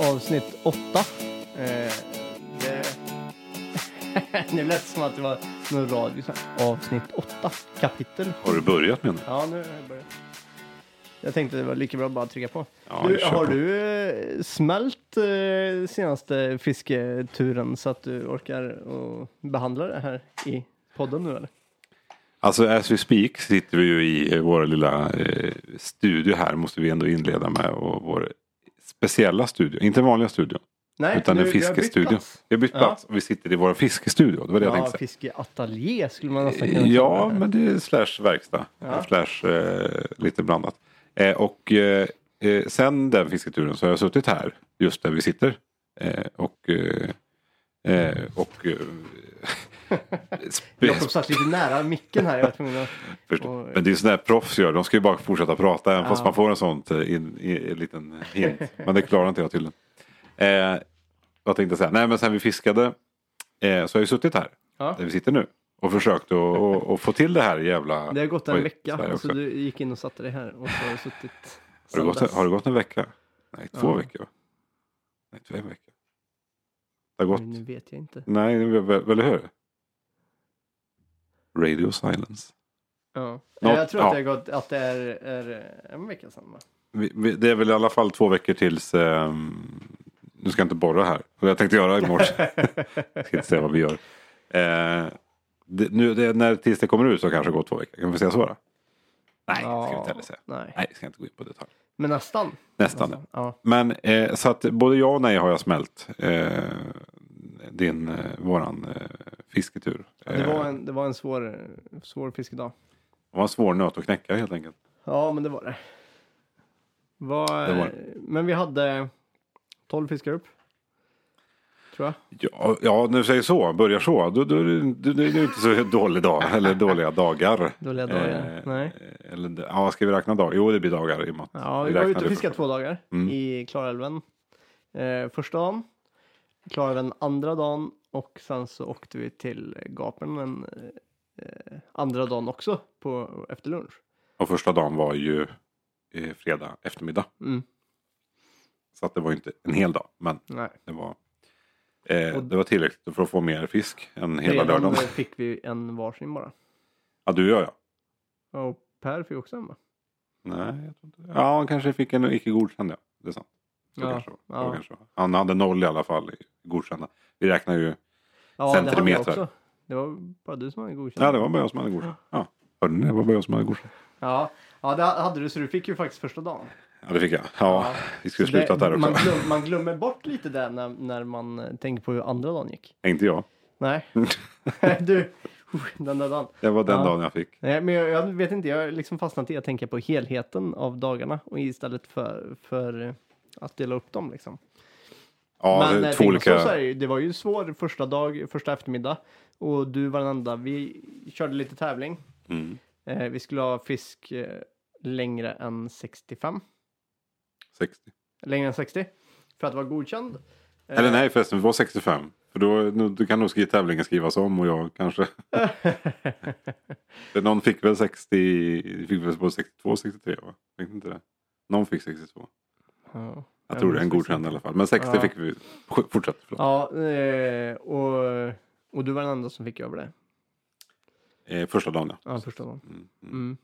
avsnitt åtta. Eh, det... nu lät det som att det var någon radio. Avsnitt åtta, kapitel. Har du börjat med det? Ja, nu har jag börjat. Jag tänkte det var lika bra att bara trycka på. Ja, du, har på. du eh, smält eh, senaste fisketuren så att du orkar och behandla det här i podden nu eller? Alltså as we speak sitter vi ju i eh, vår lilla eh, studio här måste vi ändå inleda med. Och vår speciella studio, inte vanliga studio. Nej, utan en vi har bytt fiskestudio. plats. Vi har bytt Ja. plats och vi sitter i vår fiskestudio. Det var det jag Ja, tänkte säga. fiskeateljé skulle man nästan kunna Ja, det. men det är slash verkstad. Ja. Slash eh, lite blandat. Eh, och eh, eh, sen den fisketuren så har jag suttit här. Just där vi sitter. Eh, och eh, och eh, Jakob satt lite nära micken här. Jag var tvungen att... Och- Men det är sådär proffs gör. De ska ju bara fortsätta prata även fast Ja. man får en sån eh, liten hint. Men det klarar inte jag tydligen. Eh, vad tänkte jag säga? Nej men sen vi fiskade eh, så har jag ju suttit här. Ja. Där vi sitter nu. Och försökt att få till det här jävla... Det har gått en Oj, vecka. Sverige Alltså, du gick in och satte dig här och så har du suttit har, det gått, har det gått en vecka? Nej, två Ja. veckor. Nej, två veckor. Det har gått... Oj, Nu vet jag inte. Nej, eller hur? Radio silence. Ja. Något- jag tror ja. att det, har gått, att det är, är en vecka sedan. Va? Vi, vi, det är väl i alla fall två veckor tills... ehm, nu ska jag inte borra här. Jag tänkte göra i morse. jag ska inte säga vad vi gör. Eh, det, nu, det, när, tills det kommer ut så kanske det går två veckor. Kan vi säga så då? Nej, det ska vi inte heller säga. Nej. Nej, ska inte gå in på detalj. Men nästan. Nästan. Nästan. Ja. Men eh, så att både ja och nej har jag smält. Eh, din, eh, våran eh, fisketur. Det var Eh, en, det var en svår, svår fiskedag. det var en svår nöt att knäcka helt enkelt. Ja, men det var det. Var, Det var Men vi hade 12 fiskar upp. Tror jag. Ja, ja när du säger så, börjar så, då, då, är det- då, då är det inte så dålig dag. Eller dåliga dagar. Dåliga dagar. Eh, Nej. Eller, ja, ska vi räkna dagar? Jo, det blir dagar i och med att Ja, vi var räknade ute och fiskade två dagar Mm. i Klarälven. Eh, första dagen. Klarälven andra dagen. Och sen så åkte vi till Gapen en eh, andra dagen också på, efter lunch. Och första dagen var ju eh, fredag eftermiddag. Mm. Så att det var inte en hel dag. Men Nej. det var, eh, det var tillräckligt för att få mer fisk än hela lördagen. fick vi en varsin bara. Ja, du jag ja. Och Per fick också en va? Nej, jag tror inte det. Ja, han kanske fick en icke godkänd ja. Det är sant. Så Ja, kanske, ja. Så kanske. Han hade noll i alla fall godkända. Vi räknar ju. Ja, det Centimeter. också. Det var bara du som hade godkänt. Ja, det var bara jag som hade godkänt. Ja, hörde ni? Det var bara jag som hade godkänt. Ja, ja det hade du så du fick ju faktiskt första dagen. Ja, det fick jag. Ja, vi skulle det- slutat där också. Man, glöm, man glömmer bort lite där när, när man eh, tänker på hur andra dagen gick. Inte jag. Nej. du, den där dagen. Det var den Ja. dagen jag fick. Nej, men jag, jag vet inte, jag har liksom fastnat i att tänka på helheten av dagarna och istället för, för att dela upp dem liksom. Ja, men det är eh, två tänk så, olika. så är det, det var ju svår första dag, första eftermiddag och du var den enda. Vi körde lite tävling. Mm. Eh, vi skulle ha fisk eh, längre än 65, 60. längre än 60 för att vara godkänd. Eh, Eller nej förresten, det var 65. För då, nu, du kan nog skriva tävlingen skrivas om och jag kanske. Någon fick väl 60, fick väl på 62, 63 va? Fick inte det? Någon fick 62. Ja, Jag tror det är en godkänd i alla fall. Men 60 Ja. fick vi. Fortsätt. Förlåt. Ja, eh, och, och du var den enda som fick över det. Eh, första dagen ja. Ja, första dagen. Mm, mm. Mm.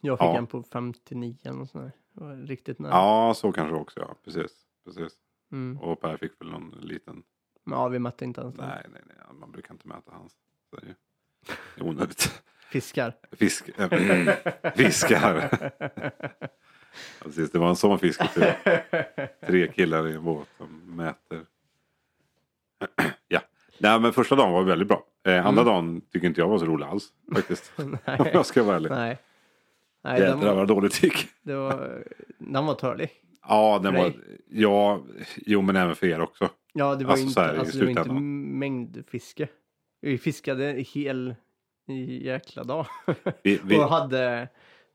Jag fick Ja. en på 59 eller sånt där. Det var riktigt nära. Ja, så kanske också ja. Precis. Precis. Mm. Och Per fick väl någon liten. Ja, vi mätte inte ens den. Nej, nej, nej. Man brukar inte mäta hans. Så är det är onödigt. Fiskar. Fisk. äh, fiskar. Ja, Precis, det var en sån fisketur. Tre killar i en båt som mäter. ja. Nej men första dagen var väldigt bra. Eh, andra dagen tycker inte jag var så rolig alls. Faktiskt. Om Nej. jag ska vara ärlig. Nej. Nej, Jädrar var, vad dåligt det gick. den var törlig. Ja, den För var... dig? Ja, jo men även för er också. Ja, det var Alltså, inte, här alltså, det var inte mängdfiske. Vi fiskade en hel jäkla dag. Vi, vi, och hade,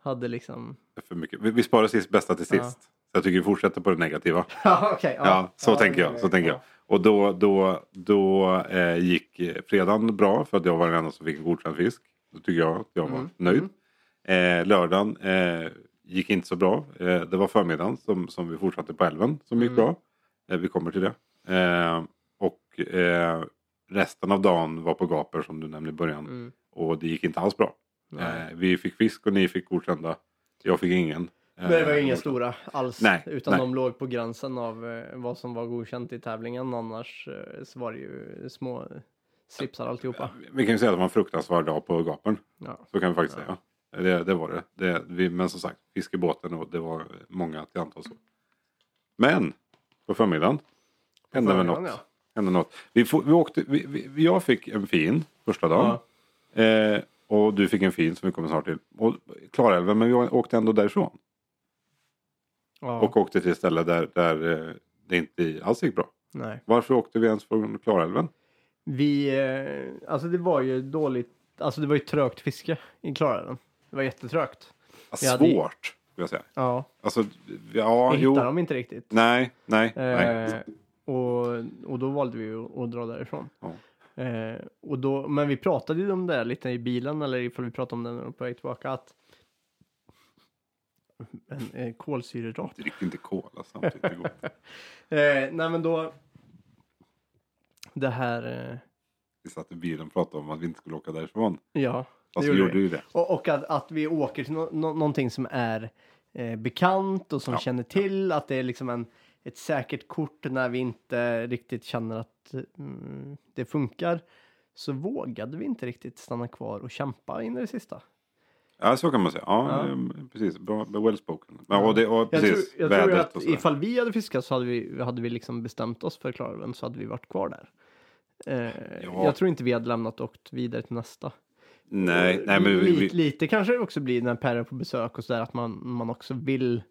hade liksom... för mycket. vi, vi sparar sist bästa till sist. Så jag tycker vi fortsätter på det negativa. Ja, okej. Ja, så tänker jag. Så tänker jag. Och då, då, då eh, gick fredagen bra för att jag var den enda som fick en godkänd fisk. Då tycker jag att jag var Mm. nöjd. Eh, lördagen eh, gick inte så bra. Eh, det var förmiddagen som, som vi fortsatte på älven som gick Mm. bra. Eh, vi kommer till det. Eh, och eh, resten av dagen var på gaper som du nämnde i början. Mm. Och det gick inte alls bra. Eh, vi fick fisk och ni fick godkända. Jag fick ingen. Men det var Eh, inga stora alls. Nej, utan nej. de låg på gränsen av eh, vad som var godkänt i tävlingen. Annars eh, så var det ju små slipsar alltihopa. Vi kan ju säga att det var en fruktansvärd dag på gapen. Ja. Så kan vi faktiskt Ja. säga. Det, det var det. det vi, men som sagt, fisk i båten och det var många till antal så. Men på förmiddagen hände väl något. förmiddagen, Hände något. Vi, vi åkte, vi, jag fick en fin första dagen. Eh, och du fick en fin som vi kommer snart till. Och Klarälven, men vi åkte ändå därifrån. Ja. Och åkte till ett ställe där, där eh, det inte alls gick bra. Nej. Varför åkte vi ens från Klarälven? Vi, eh, alltså det var ju dåligt, alltså det var ju trögt fiske i Klarälven. Det var jättetrögt. Ja, Vi hade- svårt, skulle jag säga. Ja, Alltså, ja, vi jo. hittade dem inte riktigt. Nej, nej, nej. Eh, och, och då valde vi att dra därifrån. Ja. Eh, och då, men vi pratade ju om det lite i bilen eller ifall vi pratade om det när vi på väg tillbaka att en eh, kolsyrerat. Drick inte cola samtidigt. Det går. Eh, nej men då det här, eh, Vi satt i bilen och pratade om att vi inte skulle åka därifrån. ja. Fast gjorde vi gjorde ju det. Och, och att, att vi åker till no, no, någonting som är eh, bekant och som Ja. känner till att det är liksom en, ett säkert kort när vi inte riktigt känner att mm, det funkar. Så vågade vi inte riktigt stanna kvar och kämpa in i det sista. Ja, så kan man säga. Ja, Ja. ehm, precis. Bra, well spoken. Ja, och det, och Jag precis. tror, jag tror ju vädret att och ifall vi hade fiskat så hade vi, hade vi liksom bestämt oss för Klarälven så hade vi varit kvar där. Eh, Ja. Jag tror inte vi hade lämnat och åkt vidare till nästa. Nej, nej men vi, lite, vi, lite kanske det också blir när Per är på besök och sådär att man, man också vill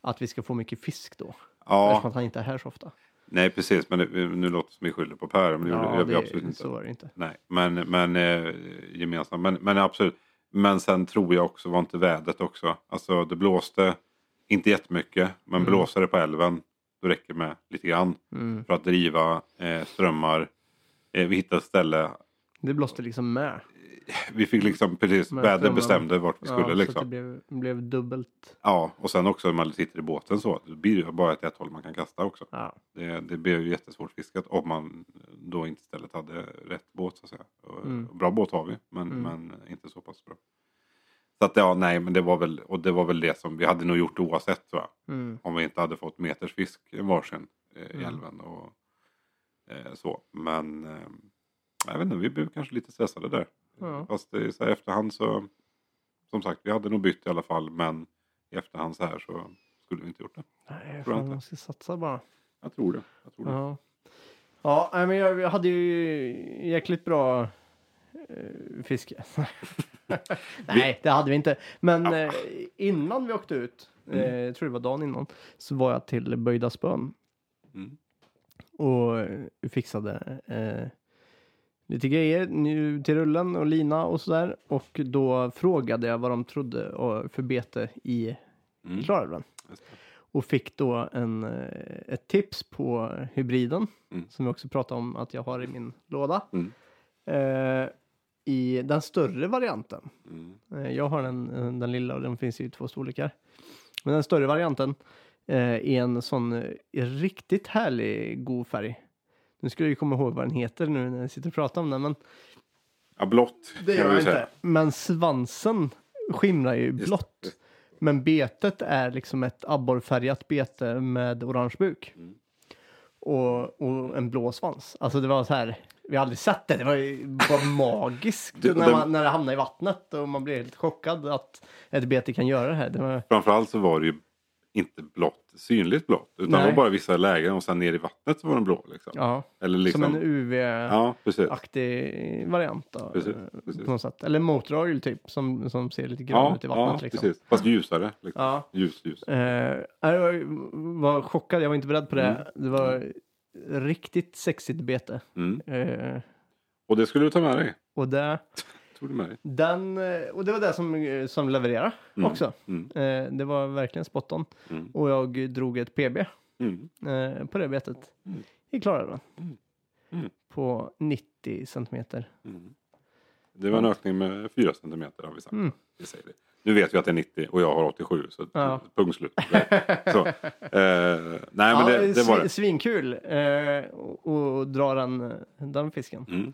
att vi ska få mycket fisk då. Ja, Eftersom han inte är här så ofta. nej precis. Men det, nu låter det som vi skyller på Per. Men det gör vi det, absolut inte. så är det inte. Nej, men, men eh, gemensamt. Men, men absolut. Men sen tror jag också, var inte vädret också. Alltså det blåste, inte jättemycket, men Mm. blåser det på älven, då räcker det med lite grann. Mm. För att driva eh, strömmar. Eh, vi hittade ett ställe, Det blåste liksom med. Vi fick liksom precis, strömmarna. bestämde vart vi skulle så att liksom. det blev, blev dubbelt. Ja, och sen också när man sitter i båten så, det blir ju bara ett ett håll man kan kasta också. Ja. Det, det blir ju jättesvårt fiskat om man då inte istället hade rätt båt så att säga. Mm. Bra båt har vi, men, Mm. men inte så pass bra. Så att ja, nej, men det var väl, och det var väl det som vi hade nog gjort oavsett tror jag. Mm. Om vi inte hade fått metersfisk varsin eh, i Mm. älven och eh, så. Men eh, jag vet inte, vi blev kanske lite stressade där. Ja. Fast är så här, i efterhand så, som sagt, vi hade nog bytt i alla fall, men i efterhand så här så skulle vi inte gjort det. Nej, Tror fan, man ska satsa bara. Jag tror det. Jag tror det. Ja. Men jag, hade ju jäkligt bra eh, fiske. nej, det hade vi inte. Men Ja. eh, innan vi åkte ut, eh, Mm. jag tror det var dagen innan, så var jag till Böjda spön Mm. och eh, fixade eh, lite grejer nu till rullen och lina och sådär. Och då frågade jag vad de trodde för bete i Mm. Klarälven. Och fick då en, eh, ett tips på hybriden. Mm. Som vi också pratade om att jag har i min låda. Mm. Eh, I den större varianten. Mm. Eh, jag har den, den lilla och den finns i två storlekar. Men den större varianten eh, är en sån eh, riktigt härlig god färg. Nu skulle jag ju komma ihåg vad den heter nu när jag sitter och pratar om den. Men Ja, blått det gör jag säga. inte. Men svansen skimrar ju blått. det. Men betet är liksom ett abborrfärgat bete med orange buk. Mm. Och, och en blå svans. Alltså det var så här, vi har aldrig sett det. Det var ju bara magiskt Du, när, man, när det hamnar i vattnet och man blir helt chockad att ett bete kan göra det här. Det var, Framförallt så var det ju inte blått, synligt blått. Utan Nej. det var bara vissa lägen och sen ner i vattnet så var den blå. Liksom. ja, Eller liksom, som en UV-aktig ja, precis. variant. Då, Precis, eh, precis. På något sätt. Eller motor typ som, som ser lite grön Ja, ut i vattnet. ja liksom. precis. Fast ljusare. Liksom. Ja. Ljus, ljus. Eh, jag var chockad, jag var inte beredd på det. Mm. Det var riktigt sexigt bete. Mm. Eh, Och det skulle du ta med dig. och, det, Tog du med dig. den, eh, och det var det som, eh, som levererade Mm. också. Mm. Eh, det var verkligen spot on. Mm. Och jag drog ett PB Mm. på det betet Mm. i Klarälven. Mm. Mm. På 90 centimeter. Det var en ökning med 4 centimeter har vi sagt. Vi säger det. Nu vet vi att det är 90 och jag har 87. Så Ja. punkt slut. så. Eh, nej men det, det var det. Svinkul eh, och, och dra den, den fisken.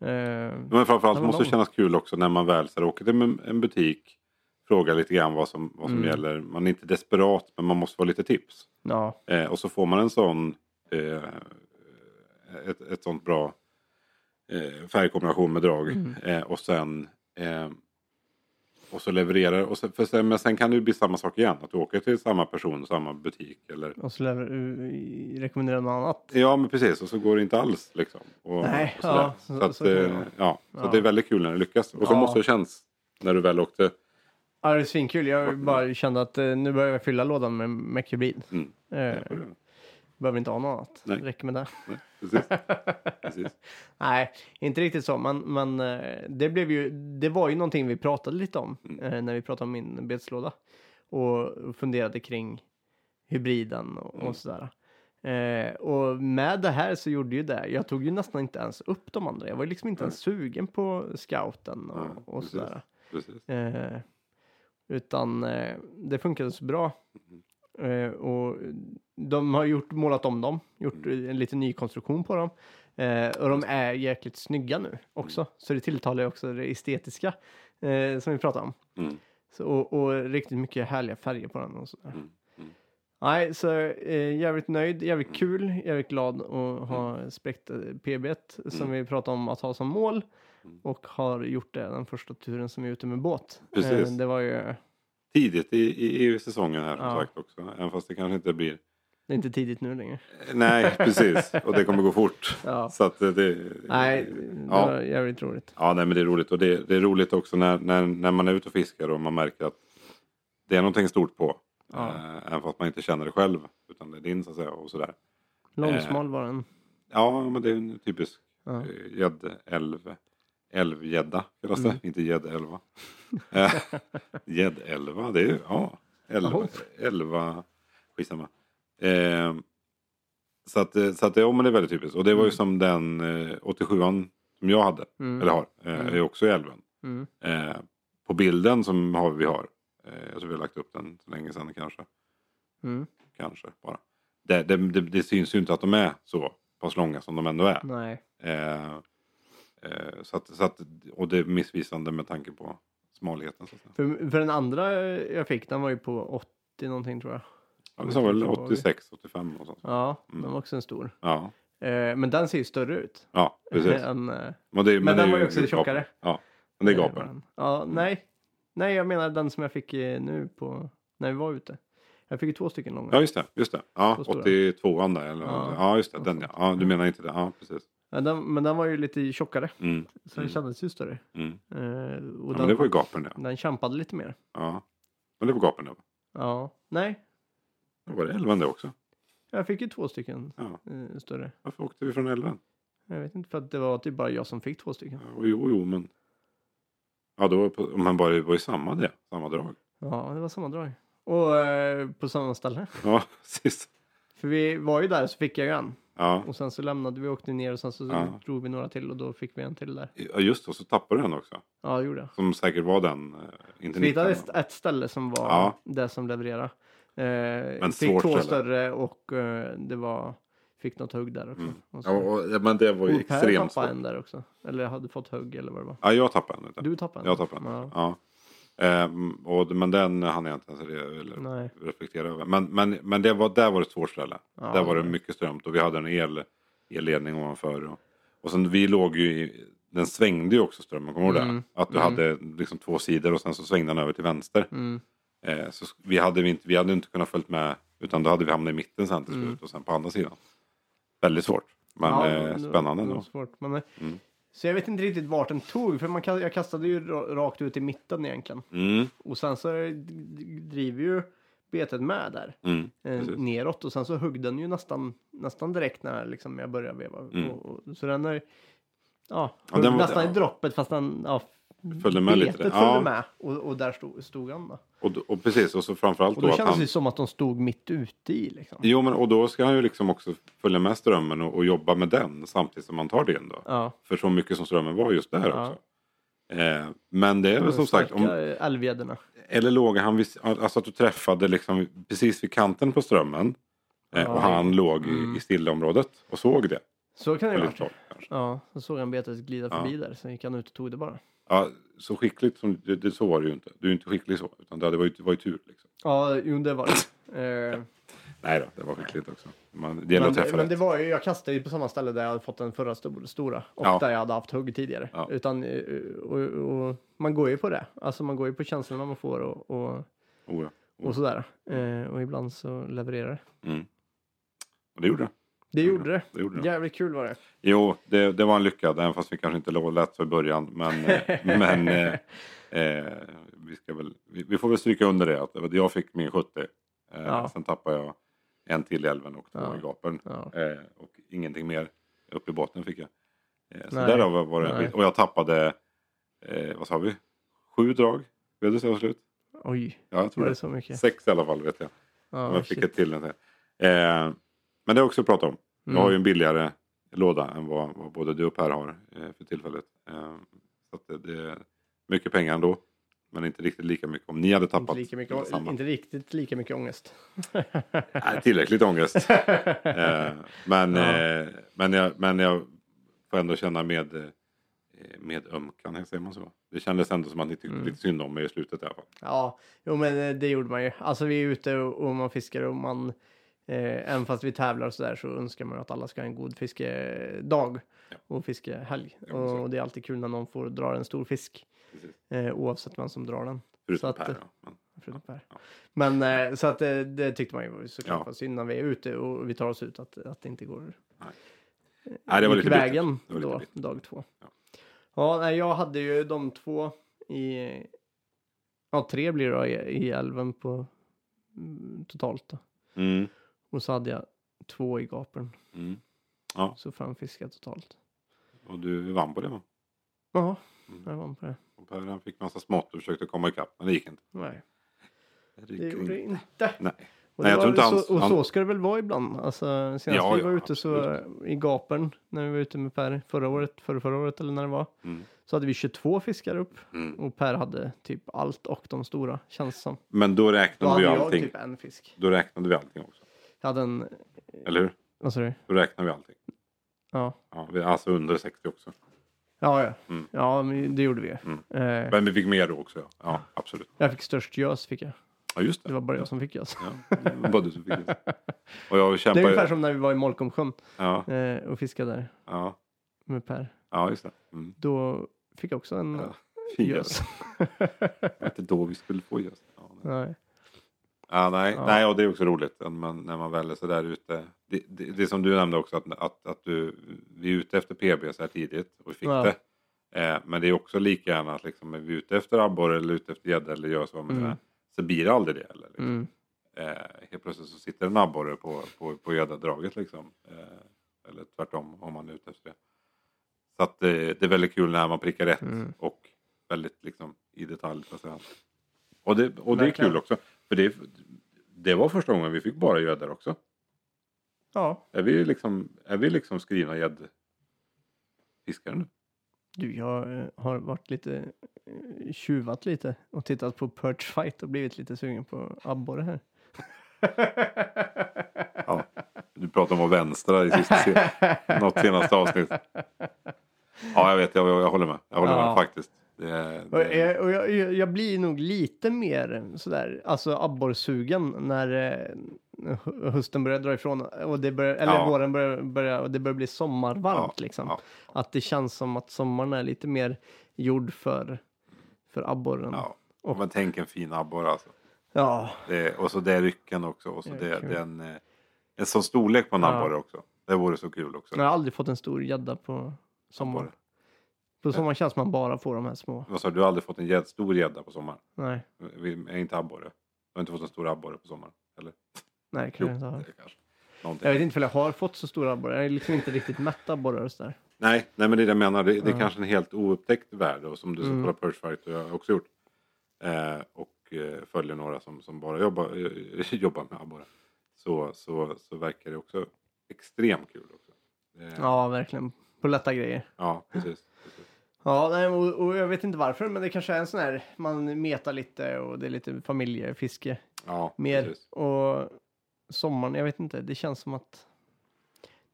Eh, Men framförallt måste det kännas kul också när man väl så här, åker till en- en butik. Frågar lite grann vad som, vad som Mm. gäller. Man är inte desperat men man måste få lite tips. ja, Eh, och så får man en sån eh, ett, ett sånt bra eh, färgkombination med drag. Mm. Eh, och sen eh, och så levererar och sen, för sen, men sen kan det ju bli samma sak igen. Att du åker till samma person, samma butik. Eller, och så lär du rekommendera något annat. ja men precis och så går det inte alls liksom. Och, Nej, och ja, så, så- att, så det eh, ja, så Ja. det är väldigt kul när det lyckas. Och så Ja. måste det känns när du väl åkte. Ja, det är svinkul. Jag bara kände att eh, nu börjar jag fylla lådan med Mechhybrid. Mm. Eh, behöver inte ha något annat. Nej. Räcker med det. Nej, precis. precis. Nej, inte riktigt så. Men, men eh, det, blev ju, det var ju någonting vi pratade lite om Mm. eh, när vi pratade om min betslåda. Och funderade kring hybriden och, Mm. och sådär. Eh, och med det här så gjorde ju det. Jag tog ju nästan inte ens upp de andra. Jag var liksom inte ens sugen på scouten och, Nej, och sådär. precis. Eh, utan eh, det funkade så bra. Eh, och de har gjort, målat om dem, gjort Mm. en liten ny konstruktion på dem. Eh, och de är jäkligt snygga nu också. Mm. Så det tilltalar ju också det estetiska eh, som vi pratade om. Mm. Så, och, och riktigt mycket härliga färger på den och sådär. Mm. Mm. Nej, så eh, jävligt nöjd, jävligt kul, jävligt glad att ha spräckt eh, PB1 som vi pratade om att ha som mål. Mm. Och har gjort det den första turen som vi är ute med båt. Precis. Eh, det var ju, Tidigt i, i, i säsongen här som Ja. sagt också. Även fast det kanske inte blir. Det är inte tidigt nu längre. Nej precis. Och det kommer gå fort. Ja. Så att det, Nej, det Ja. var jävligt roligt. Ja, nej, men det är roligt. Och det, det är roligt också när, när, när man är ute och fiskar och man märker att det är någonting stort på. Ja. Eh, även fast man inte känner det själv. Utan det är din så att säga. Och sådär. Långsmal var den. Ja, men det är en typisk Ja. eh, gäddälv. Älvgädda kallas det. Mm. Inte gäddälva. Eh, Gäddälva, det är ju, ja. Elva, elva skitsamma. Eh, så att, eh, så att ja, men det är väldigt typiskt. Och det var ju Mm. som den eh, 87an som jag hade. Mm. Eller har. Eh, Mm. är också i älven. Mm. Eh, på bilden som har, vi har. Eh, jag tror vi har lagt upp den så länge sedan kanske. Mm. Kanske bara. Det, det, det, det syns ju inte att de är så pass långa som de ändå är. Nej. Eh, eh, så att, så att, och det är missvisande med tanke på smalheten. Så att säga. För, för den andra jag fick, den var ju på 80 någonting tror jag. Ja, det sa väl 86, 85 och sånt. Ja, Mm. den var också en stor. Ja, Eh, men den ser ju större ut. ja precis. än, eh, Men, det, Men det den var ju också gapen. tjockare. Ja, men det är eh, gapen. Ja, nej. Nej, jag menar den som jag fick eh, nu på, när vi var ute. Jag fick ju två stycken långa. Ja, just det. Just det. Ja, Så stora. 82an där. Eller, Ja. ja. just det. Den ja. ja. Du menar inte det? Ja, precis. Ja, den, men den var ju lite tjockare, Mm. så den Mm. kändes ju större. Mm. Eh, och Ja, den, men det var ju gapen det. den kämpade lite mer. Ja. Men det var gapen det. Ja, nej. Var det älven det också. Jag fick ju två stycken Ja. eh, större. Varför åkte vi från älven? Jag vet inte, för att det var typ bara jag som fick två stycken. Ja, jo, jo, men. Ja, då på- men bara var ju samma det. Samma drag. Ja, det var samma drag. Och eh, på samma ställe. Ja, precis. För vi var ju där så fick jag ju en. Ja. Och sen så lämnade vi, åkte ner och sen så Ja. drog vi några till och då fick vi en till där. Ja, just det. Och så tappade du den också. Ja, det gjorde jag. Som säkert var den. eh, Inte Vi hittade 19, ett, ett ställe som var Ja. det som levererade. Eh, Men fick svårt två ställe. större och eh, det var, fick något hugg där också. Mm. Och så, Ja, och, men det var ju Per extremt svårt. en där också. Eller hade fått hugg eller vad det var. Ja, jag tappade en. vet Du tappade en? Jag tappade en. Ja. Ja. Ehm, och, men den hann jag inte ens eller reflektera över. Men, men, men det var, där var det ett svårt ställe. Ja, där var det mycket strömt och vi hade en el, elledning ovanför. Och, och sen vi låg ju i, den svängde ju också strömmen, kommer du ihåg Mm. det? Att du Mm. hade liksom två sidor och sen så svängde den över till vänster. Mm. Eh, så vi hade, inte, vi hade inte kunnat följt med utan då hade vi hamnat i mitten sen till slut Mm. och sen på andra sidan. Väldigt svårt. Men Ja, eh, spännande ändå. svårt. Men, eh, Mm. Så jag vet inte riktigt vart den tog. För man, jag kastade ju ra- rakt ut i mitten egentligen. Mm, Och sen så d- driver ju betet med där. mm, eh, neråt och sen så högg den ju nästan, nästan direkt när liksom jag började veva. Mm. Och, och, så den är, ja, Ja, den var- nästan ja. i droppet fast den, ja, Följde med lite. betet Ja. följde med och, och där stod, stod han då. Och, och precis, och så framförallt Och då då att kändes han... det som att de stod mitt ute i liksom. Jo, men och då ska han ju liksom också följa med strömmen och, och jobba med den samtidigt som han tar den då. Ja, För så mycket som strömmen var just där Ja. också. Eh, men det är väl som sagt, om, Starka älvgäddorna. eller låg han vid, alltså att du träffade liksom precis vid kanten på strömmen. Eh, Ja. och han låg i, Mm. i stillområdet och såg det. Så kan det vara. håll, kanske. Ja, så såg han betet glida Ja. förbi där. Sen gick han ut och tog det bara. Ja, så skickligt som, det, det, så var det ju inte. Du är inte skicklig så. Utan det var ju, det var ju tur liksom. Ja, jo det var det. Eh, Nej då, det var skickligt också. Man, det gäller men, att träffa men rätt. det var ju, jag kastade ju på samma ställe där jag hade fått den förra stor- stora. Och Ja. där jag hade haft hugg tidigare. Ja. Utan, eh, och, och, man går ju på det. Alltså man går ju på känslorna man får och, och, Oh, ja. och sådär. Eh, och ibland så levererar det. mm. Och det gjorde det. Det gjorde det. det, gjorde det. Jävligt kul var det. Jo, det, det var en lyckad, även fast vi kanske inte låg lätt för början. Men, eh, men eh, eh, vi, ska väl, vi, vi får väl stryka under det. Att var- jag fick min 70. Eh, Ja. Sen tappade jag en till i älven och två Ja. i gapern. Ja. Eh, och ingenting mer upp i botten fick jag. Eh, så Nej. där var, var det Nej. Och jag tappade, vad sa vi? Sju drag. Blev det så slut? Oj, Ja, jag tror var det det. så mycket? Sex i alla fall vet jag. Ja, jag fick shit. ett till. Eh, men det är också att prata om. Jag Mm. har ju en billigare låda än vad, vad både du och Per har eh, för tillfället. Eh, så det, det är mycket pengar ändå. Men inte riktigt lika mycket om ni hade tappat. Inte, lika mycket, inte riktigt lika mycket ångest. Nej, tillräckligt ångest. eh, men, Ja. eh, men, jag, men jag får ändå känna med, eh, med ömkan, säger man så? Det kändes ändå som att ni tyckte Mm. lite synd om mig i slutet i alla fall. Ja, jo men eh, det gjorde man ju. Alltså vi är ute och, och man fiskar och man, eh, även fast vi tävlar och sådär så önskar man att alla ska ha en god fiskedag Ja. och fiskehelg. Ja, så. och det är alltid kul när någon får dra en stor fisk, eh, oavsett vem som drar den. Förutom Så att, Per. Ja. Men, Förutom Per. Ja. Men eh, så att eh, det tyckte man ju var såklart Ja. var synd när vi är ute och vi tar oss ut att, att det inte går Nej, det var lite vägen. Det var lite då, bittert. dag två. Ja. Ja, nej, jag hade ju de två i, ja tre blir det då, i, i älven på mm, totalt då. mm, Och så hade jag två i gapern, mm. så fem fiskar totalt. Och du vann på det va? Ja, Mm. jag vann på det. Och Per han fick massa smått och försökte komma ikapp men det gick inte. Nej, Det det gjorde det inte. Nej. Och, Nej, jag tror inte så, och han- så ska det väl vara ibland. Alltså, senast Ja, vi ja, var ute så i gapern, när vi var ute med Per förra året, förra, förra året eller när det var, Mm. så hade vi 22 fiskar upp. Mm. Och Per hade typ allt och de stora, känns som. Men då Då räknade hade vi allting. typ en fisk. Då räknade vi allting också. Jag hade en, Eller hur? vad sa du? Då räknade vi allting. Ja. Ja, vi, alltså under 60 också. Ja, ja. Mm. ja det gjorde vi. Mm. Eh, Men vi fick mer då också. Ja, ja absolut. jag fick störst gös, fick jag. Ja, just det. Det var bara jag som fick gös. Ja, det var bara du som fick det. Och jag Det är kämpade. ungefär som när vi var i Molkomsjön Ja, eh, och fiskade där ja, med Per. ja, just det. Mm. Då fick jag också en Ja. Gös. gös. Det var inte då vi skulle få gös. Ja, nej. Nej. Ja, nej, Ja. nej, och det är också roligt när man, när man väl är så där ute. Det, det, det som du nämnde också, att, att, att du, vi är ute efter PB så här tidigt och vi fick Ja. det. Eh, men det är också lika gärna att liksom, är vi ute efter abborre eller ute efter gädda eller vad man Mm. är, så blir det aldrig det. Eller, liksom. Mm. eh, helt plötsligt så sitter en abborre på, på, på gäddadraget liksom. Eh, eller tvärtom om man är ute efter det. Så att eh, det är väldigt kul när man prickar rätt Mm. och väldigt liksom i detalj. Så att säga. Och det, och det är kul också. För det, det var första gången vi fick bara gäddor också. Ja, Är vi liksom, är vi liksom skrivna gäddfiskare nu? du, jag eh, har varit lite eh, tjuvat lite och tittat på Perch Fight och blivit lite sugen på abborre här. Ja. Du pratade om att vänstra i sista, något senaste avsnitt. Ja, jag vet. Jag, jag håller med. Jag håller Ja. med faktiskt. Det, Och, det, jag, och jag, jag jag blir nog lite mer sådär, alltså abborrsugen när eh, hö- hösten börjar dra ifrån och det börjar, eller Ja. våren börjar, börjar, och det börjar bli sommarvarmt Ja, liksom. ja. Att det känns som att sommaren är lite mer gjord för, för abborren. ja. Och men tänk en fin abborre alltså. Ja, Det, och så det rycken också. Och så Det det, den, eh, en sån storlek på en abborre också. Det vore så kul också. jag har aldrig fått en stor gädda på sommaren. Abborre. På sommaren känns man bara får de här små. Vad sa du? Du har aldrig fått en gädd, stor gädda på sommaren? Nej, Vi är inte abborre. Du har inte fått en stor abborre på sommaren? Eller? nej, Jo, kan jag inte ha. det kanske. Någonting. Jag vet inte om jag har fått så stora abborrar. Jag är liksom inte riktigt mätt abborrar och sådär. Nej, nej, men det är det jag menar. Det, det är Ja. kanske en helt oupptäckt värde. Och som du Mm. som kollar Purge Fight och jag har också gjort. Eh, och eh, följer några som, som bara jobbar, eh, jobbar med abborre. Så, så, så verkar det också extremt kul. Också. Eh, Ja, verkligen. På lätta grejer. ja precis. precis. Ja, nej, och, och jag vet inte varför, men det kanske är en sån här, man metar lite och det är lite familjefiske Ja, mer. precis. Och sommaren, jag vet inte, det känns som att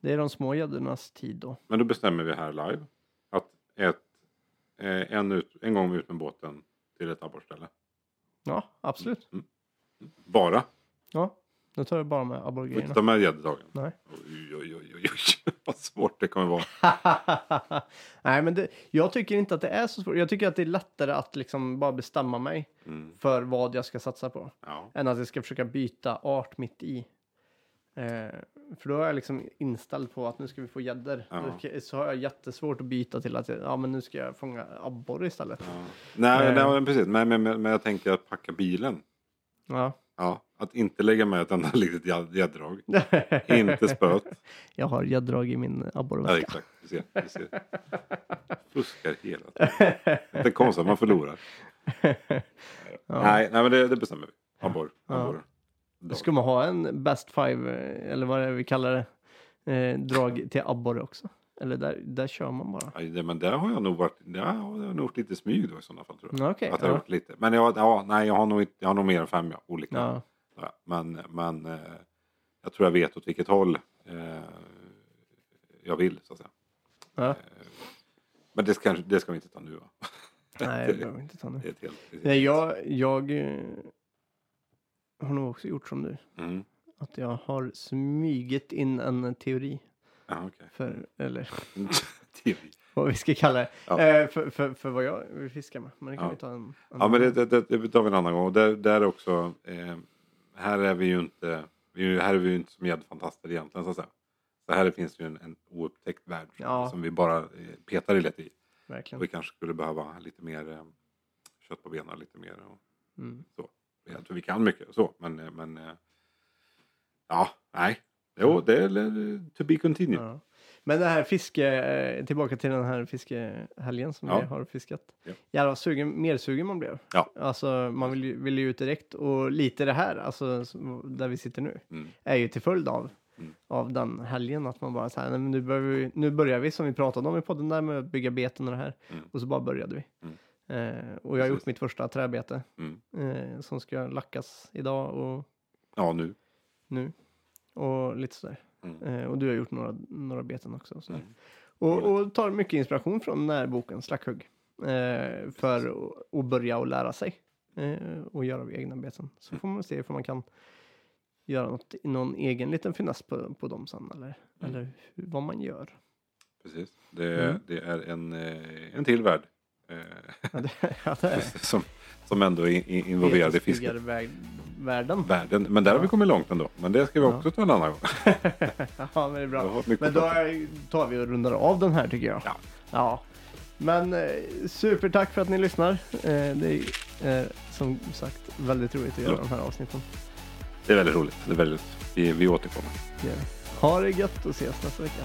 det är de små gäddornas tid då. Men då bestämmer vi här live att ett, eh, en, ut, en gång ut med båten till ett abborrställe. Ja, absolut. Bara. Ja, då tar jag bara med Vi får inte abborrgrejerna. ta med gädddagen. Nej. Oj, oj, oj, oj, oj. Vad svårt det kommer vara. Nej, men det, jag tycker inte att det är så svårt. Jag tycker att det är lättare att liksom bara bestämma mig Mm. för vad jag ska satsa på. Ja. än att jag ska försöka byta art mitt i. Eh, för då är jag liksom inställd på att nu ska vi få gäddor. Ja. Så har jag jättesvårt att byta till att jag, ja, men nu ska jag fånga abborre istället. Ja. Nej, Eh. nej, precis. Men, men, men men jag tänker att packa bilen. Ja. Ja, att inte lägga med ett enda litet gädd- gädddrag. Inte spöt. jag har gädddrag i min Ja, abborreväska. exakt. Vi ser, vi ser. Fuskar hela tiden. Det är konstigt att man förlorar. Nej, nej, men det, det bestämmer vi. Abborre. Ja. abborre. Ska man ha en best five, eh, eller vad det är vi kallar det, eh, drag till abborre också? Eller där, där kör man bara? Nej, det, men där har jag nog varit, ja, jag har nog gjort lite smyg då i sådana fall tror jag. Ja, Okej, att jag har ja. gjort lite. Men jag, ja, nej, jag har nog, inte, jag har nog mer än fem ja, olika. Ja. Ja, men men eh, jag tror jag vet åt vilket håll eh, jag vill så att säga. Ja. Men det ska, det ska vi inte ta nu va? Nej, det behöver vi inte ta nu. Det är ett helt, det är ett Nej, jag, jag eh, har nog också gjort som du. Mm. Att jag har smygit in en teori. Ja, okej. För, eller vad vi ska kalla det. Ja. Eh, för, för, för vad jag vill fiska med. Men det kan Ja. vi ta en, en Ja men det, det, det, tar vi en annan gång. Och där, där också, eh, här är vi ju inte, vi, här är vi ju inte som gäddfantaster egentligen så att säga. Så här finns ju en, en oupptäckt värld Ja. som vi bara eh, petar i lite i. Och Verkligen. vi kanske skulle behöva lite mer eh, kött på benen lite mer. Och Mm. så. Jag tror vi kan mycket och så men, eh, men eh, ja, nej. Jo, det är to be continued. Ja. Men det här fiske, eh, tillbaka till den här fiskehelgen som Ja. vi har fiskat. Ja. Jävlar sugen, mer sugen man blev. Ja. Alltså man vill ju, vill ju ut direkt och lite det här, alltså där vi sitter nu, Mm. är ju till följd av, Mm. av den helgen att man bara så här, "Nej, men nu, börjar vi, nu börjar vi som vi pratade om i podden där med att bygga beten och det här. Mm. Och så bara började vi. Mm. Eh, och jag har gjort mitt första träbete Mm. eh, som ska lackas idag och Ja, nu. nu. Och lite sådär. Mm. Eh, och du har gjort några, några beten också. Så. Mm. Och, och tar mycket inspiration från den här boken, Slackhugg. Eh, för att- börja och lära sig. Eh, och göra egna beten. Så får man se ifall man kan göra något, någon egen liten finess på, på dem sen. Eller, eller hur, vad man gör. Precis. Det, Mm. det är en, eh, en till värld. Ja, ja, som, som ändå är i- involverad i fisket. Världen. Världen. Men där har vi kommit långt ändå. Men det ska vi Ja. också ta en annan gång. ja, men det är bra. Men då tar vi och rundar av den här tycker jag. Ja. Ja. Men eh, supertack för att ni lyssnar. Eh, det är eh, som sagt väldigt roligt att göra Ja. de här avsnitten. Det är väldigt roligt. Det är väldigt, vi, vi återkommer. Vi. Ha det gött och ses nästa vecka.